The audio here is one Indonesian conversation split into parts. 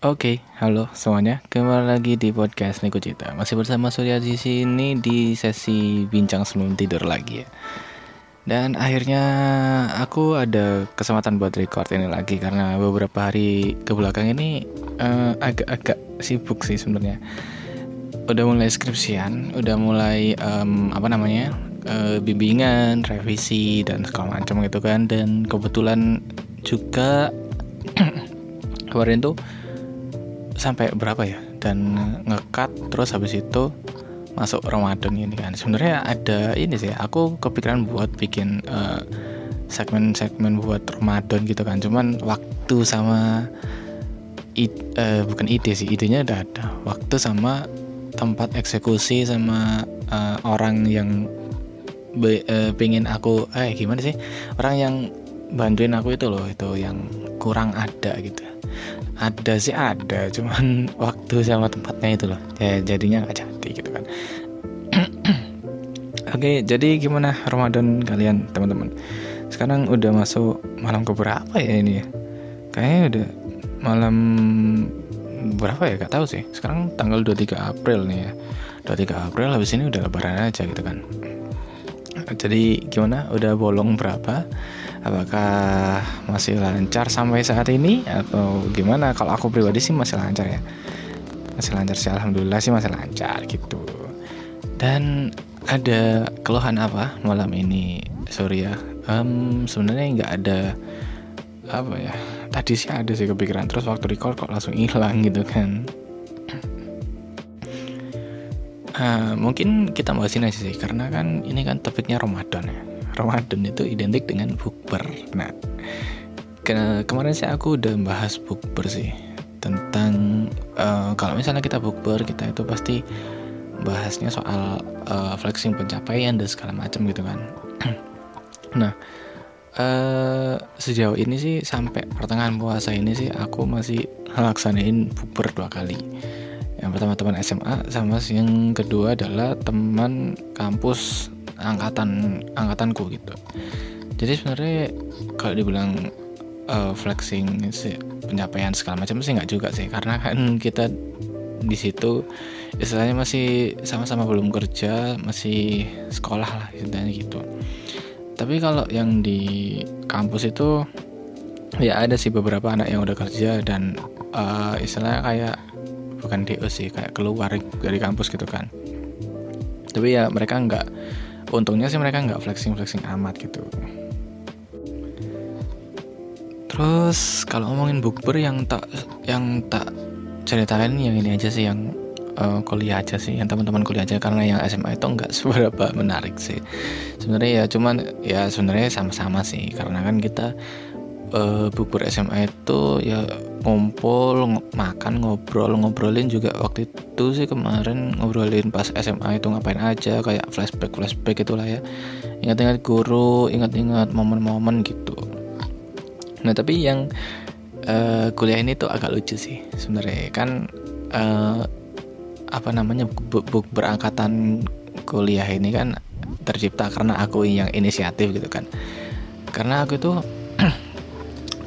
Oke, halo semuanya. Kembali lagi di podcast Niko Cita. Masih bersama Surya di sini di sesi bincang sebelum tidur lagi ya. Dan akhirnya aku ada kesempatan buat record ini lagi karena beberapa hari ke belakang ini uh, agak-agak sibuk sih sebenarnya. Udah mulai skripsian, udah mulai um, apa namanya? Uh, bimbingan, revisi dan segala macam gitu kan. Dan kebetulan juga kemarin tuh sampai berapa ya? Dan ngekat terus habis itu masuk Ramadan ini kan. Sebenarnya ada ini sih aku kepikiran buat bikin uh, segmen-segmen buat Ramadan gitu kan. Cuman waktu sama id, uh, bukan ide sih idenya udah ada. Waktu sama tempat eksekusi sama uh, orang yang be, uh, pengen aku eh gimana sih? Orang yang bantuin aku itu loh itu yang kurang ada gitu. Ada sih ada cuman waktu sama tempatnya itu loh. Ya jadinya nggak jadi gitu kan. Oke jadi gimana Ramadan kalian teman-teman? Sekarang udah masuk malam ke berapa ya ini ya? Kayaknya udah malam berapa ya? Gak tahu sih. Sekarang tanggal 23 April nih ya. 23 April habis ini udah lebaran aja gitu kan. Jadi gimana? Udah bolong berapa apakah masih lancar sampai saat ini? Atau gimana? Kalau aku pribadi sih masih lancar ya. Masih lancar sih alhamdulillah sih masih lancar gitu. Dan ada keluhan apa malam ini Surya? Um, sebenarnya nggak ada apa ya tadi sih ada sih kepikiran terus waktu recall kok langsung hilang gitu kan. Uh, mungkin kita bahas ini aja sih karena kan ini kan topiknya Ramadan ya Ramadan itu identik dengan bukber. Nah, ke kemarin sih aku udah bahas bukber sih tentang uh, kalau misalnya kita bukber kita itu pasti bahasnya soal uh, flexing pencapaian dan segala macam gitu kan. nah, uh, sejauh ini sih sampai pertengahan puasa ini sih aku masih laksanain bukber dua kali. Yang pertama teman SMA sama yang kedua adalah teman kampus angkatan angkatanku gitu. Jadi sebenarnya kalau dibilang uh, flexing pencapaian segala macam sih nggak juga sih. Karena kan kita di situ istilahnya masih sama-sama belum kerja masih sekolah lah istilahnya gitu. Tapi kalau yang di kampus itu ya ada sih beberapa anak yang udah kerja dan uh, istilahnya kayak bukan DO sih kayak keluar dari kampus gitu kan. Tapi ya mereka nggak untungnya sih mereka nggak flexing flexing amat gitu. Terus kalau ngomongin bukber yang tak yang tak ceritain yang ini aja sih yang uh, kuliah aja sih yang teman-teman kuliah aja karena yang SMA itu nggak seberapa menarik sih. Sebenarnya ya cuman ya sebenarnya sama-sama sih karena kan kita uh, bubur SMA itu ya ngumpul ng makan ngobrol. Ngobrolin juga waktu itu sih kemarin ngobrolin pas SMA itu ngapain aja kayak flashback flashback itulah ya. Ingat-ingat guru ingat-ingat momen-momen gitu. Nah tapi yang uh, kuliah ini tuh agak lucu sih sebenarnya. Kan uh, apa namanya bu, bu berangkatan kuliah ini kan tercipta karena aku yang inisiatif gitu kan. Karena aku tuh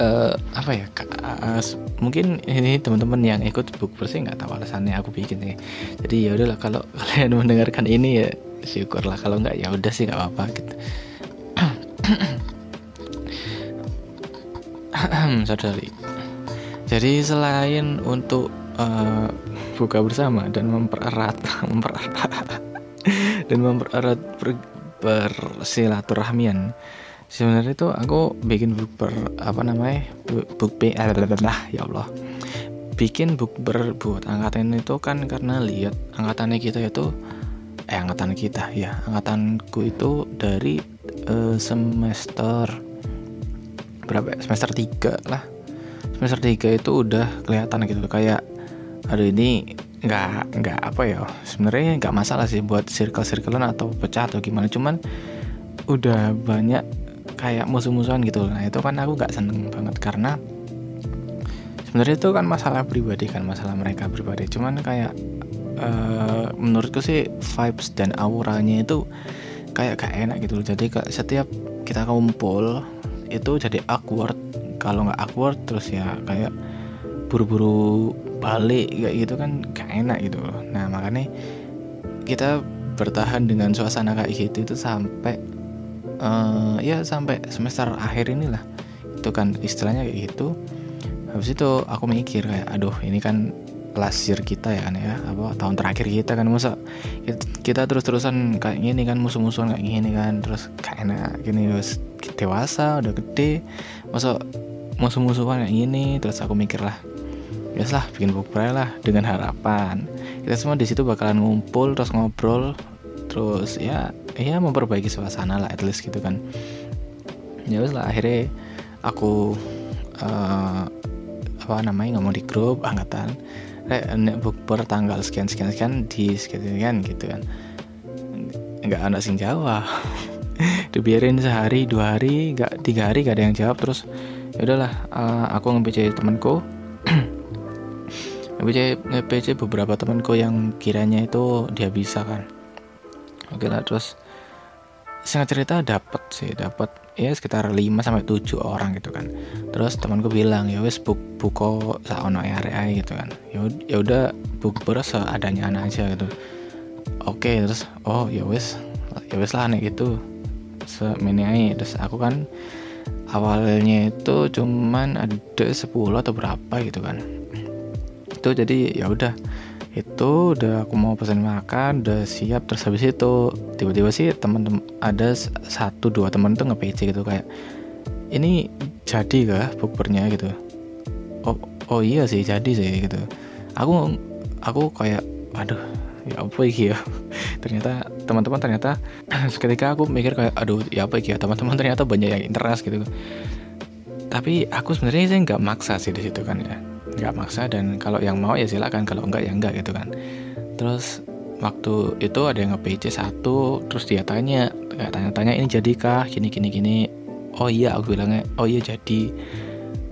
uh, apa ya uh, mungkin ini teman-teman yang ikut book bersih nggak tahu alasannya aku bikin nih jadi ya udahlah kalau kalian mendengarkan ini ya syukurlah kalau nggak ya udah sih nggak apa-apa gitu. Saudari. Jadi selain untuk uh, buka bersama dan mempererat mempererat dan mempererat ber, bersilaturahmian sebenarnya itu aku bikin book ber apa namanya book b lah ya Allah. Bikin book ber buat angkatan itu kan karena lihat angkatannya kita itu eh angkatan kita ya angkatanku itu dari uh, semester berapa ya? semester 3 lah. Semester 3 itu udah kelihatan gitu kayak aduh ini nggak nggak apa ya sebenarnya nggak masalah sih buat circle circlean atau pecah atau gimana. Cuman udah banyak kayak musuh-musuhan gitu. Nah itu kan aku gak seneng banget karena sebenarnya itu kan masalah pribadi kan masalah mereka pribadi. Cuman kayak uh, menurutku sih vibes dan auranya itu kayak gak enak gitu. Jadi setiap kita kumpul itu jadi awkward. Kalau nggak awkward terus ya kayak buru-buru balik kayak gitu kan gak enak gitu. Loh nah makanya kita bertahan dengan suasana kayak gitu itu sampai uh, ya sampai semester akhir inilah. Itu kan istilahnya kayak gitu. Habis itu aku mikir kayak aduh ini kan last year kita ya kan ya apa tahun terakhir kita kan masa kita, terus-terusan kayak gini kan musuh-musuhan kayak gini kan terus kayak enak gini terus dewasa udah gede masa musuh-musuhan kayak gini. Terus aku mikir lah lah bikin bukber lah dengan harapan. Kita semua di situ bakalan ngumpul terus ngobrol terus ya ya memperbaiki suasana lah at least gitu kan. Ya lah akhirnya aku uh, apa namanya ngomong di grup angkatan. Eh nek bukber tanggal sekian sekian sekian di sekian sekian gitu kan. Nggak ada sing jawab. Dibiarin sehari dua hari nggak tiga hari gak ada yang jawab terus ya udahlah uh, aku nge temanku. nge-PC beberapa temanku yang kiranya itu dia bisa kan. Oke lah terus singkat cerita dapat sih dapat ya sekitar 5 sampai 7 orang gitu kan. Terus temanku bilang ya wes buk buko saono area gitu kan. Ya, ya udah buk beres adanya anak aja gitu. Oke terus oh ya wes ya wes lah nih gitu semini terus aku kan awalnya itu cuman ada 10 atau berapa gitu kan. Itu jadi ya udah itu udah aku mau pesan makan udah siap. Terus habis itu tiba-tiba sih teman-teman ada satu dua teman tuh nge-PC gitu kayak ini jadi kah bukbernya? gitu. Oh oh iya sih jadi sih gitu. Aku aku kayak aduh ya apa iki ya? Ternyata teman-teman ternyata seketika aku mikir kayak aduh ya apa iki ya? Teman-teman ternyata banyak yang interest gitu. Tapi aku sebenarnya sih nggak maksa sih di situ kan ya nggak maksa dan kalau yang mau ya silakan kalau enggak ya enggak gitu kan. Terus waktu itu ada yang nge-PC satu terus dia tanya kayak tanya-tanya ini jadi kah gini gini gini. Oh iya aku bilangnya. Oh iya jadi.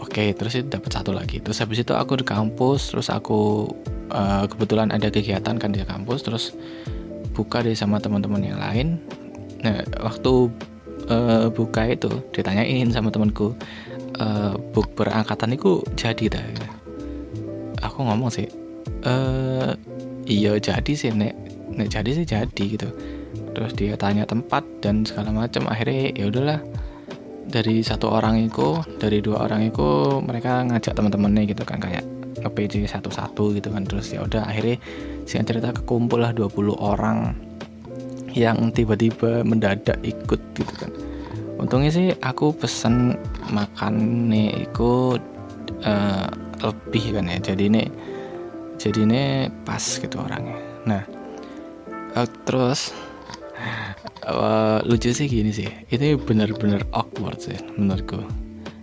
Oke terus itu dapat satu lagi. Terus habis itu aku di kampus terus aku uh, kebetulan ada kegiatan kan di kampus terus buka deh sama teman-teman yang lain. Nah waktu uh, buka itu ditanyain sama temanku uh, buk berangkatan itu jadi dah aku ngomong sih eh iya jadi sih nek nek jadi sih jadi gitu. Terus dia tanya tempat dan segala macam akhirnya ya udahlah dari satu orang itu dari dua orang itu mereka ngajak teman-temannya gitu kan kayak PJ satu-satu gitu kan. Terus ya udah akhirnya sih cerita kekumpul lah 20 orang yang tiba-tiba mendadak ikut gitu kan. Untungnya sih aku pesen makan nih ikut uh, lebih kan ya. Jadi ini jadi ini pas gitu orangnya. Nah uh, terus uh, lucu sih gini sih. Ini bener-bener awkward sih menurutku.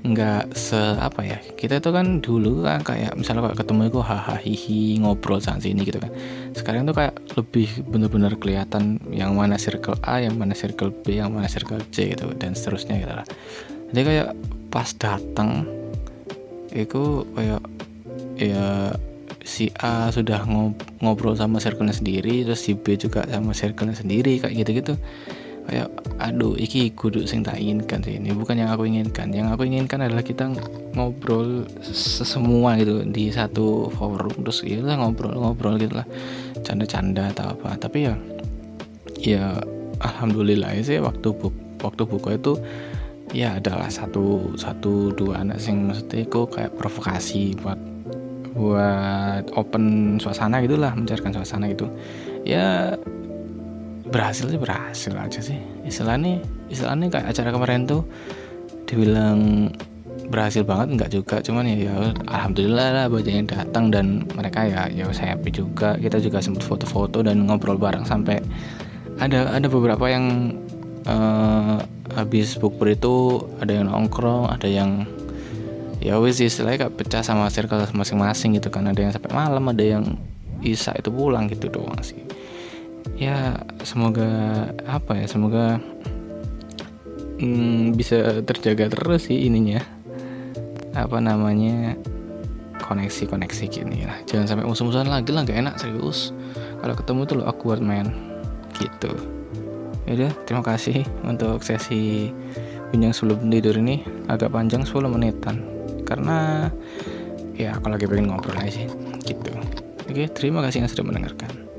Nggak se apa ya kita tuh kan dulu kan kayak misalnya kayak ketemu itu hahaha hihi ngobrol sana sini gitu kan. Sekarang tuh kayak lebih bener-bener kelihatan yang mana circle A yang mana circle B yang mana circle C gitu dan seterusnya gitu lah. Jadi kayak pas datang itu kayak ya si A sudah ngobrol sama circle-nya sendiri terus si B juga sama circle-nya sendiri kayak gitu-gitu. Kayak aduh iki kudu sing tak inginkan sih ini bukan yang aku inginkan. Yang aku inginkan adalah kita ngobrol sesemua gitu di satu forum terus lah ngobrol-ngobrol gitu lah. Canda-canda atau apa. Tapi ya ya alhamdulillah sih waktu buk waktu buka itu ya adalah satu satu dua anak sing maksudnya aku kayak provokasi buat buat open suasana gitulah mencairkan suasana gitu. Ya berhasil sih berhasil aja sih. Istilahnya istilahnya kayak acara kemarin tuh dibilang berhasil banget enggak juga. Cuman ya, ya alhamdulillah lah banyak yang datang dan mereka ya ya saya happy juga. Kita juga sempat foto-foto dan ngobrol bareng sampai ada ada beberapa yang uh, habis bukber itu ada yang nongkrong ada yang ya wis istilahnya kayak pecah sama circle masing-masing gitu kan. Ada yang sampai malam ada yang isa itu pulang gitu doang sih. Ya semoga apa ya semoga hmm, bisa terjaga terus sih ininya. Apa namanya koneksi-koneksi gini lah. Jangan sampai musuh-musuhan lagi lah gak enak serius. Kalau ketemu tuh lo awkward man gitu ya terima kasih untuk sesi bincang sebelum tidur ini. Agak panjang 10 menitan. Karena ya aku lagi pengen ngobrol aja sih gitu. Oke terima kasih yang sudah mendengarkan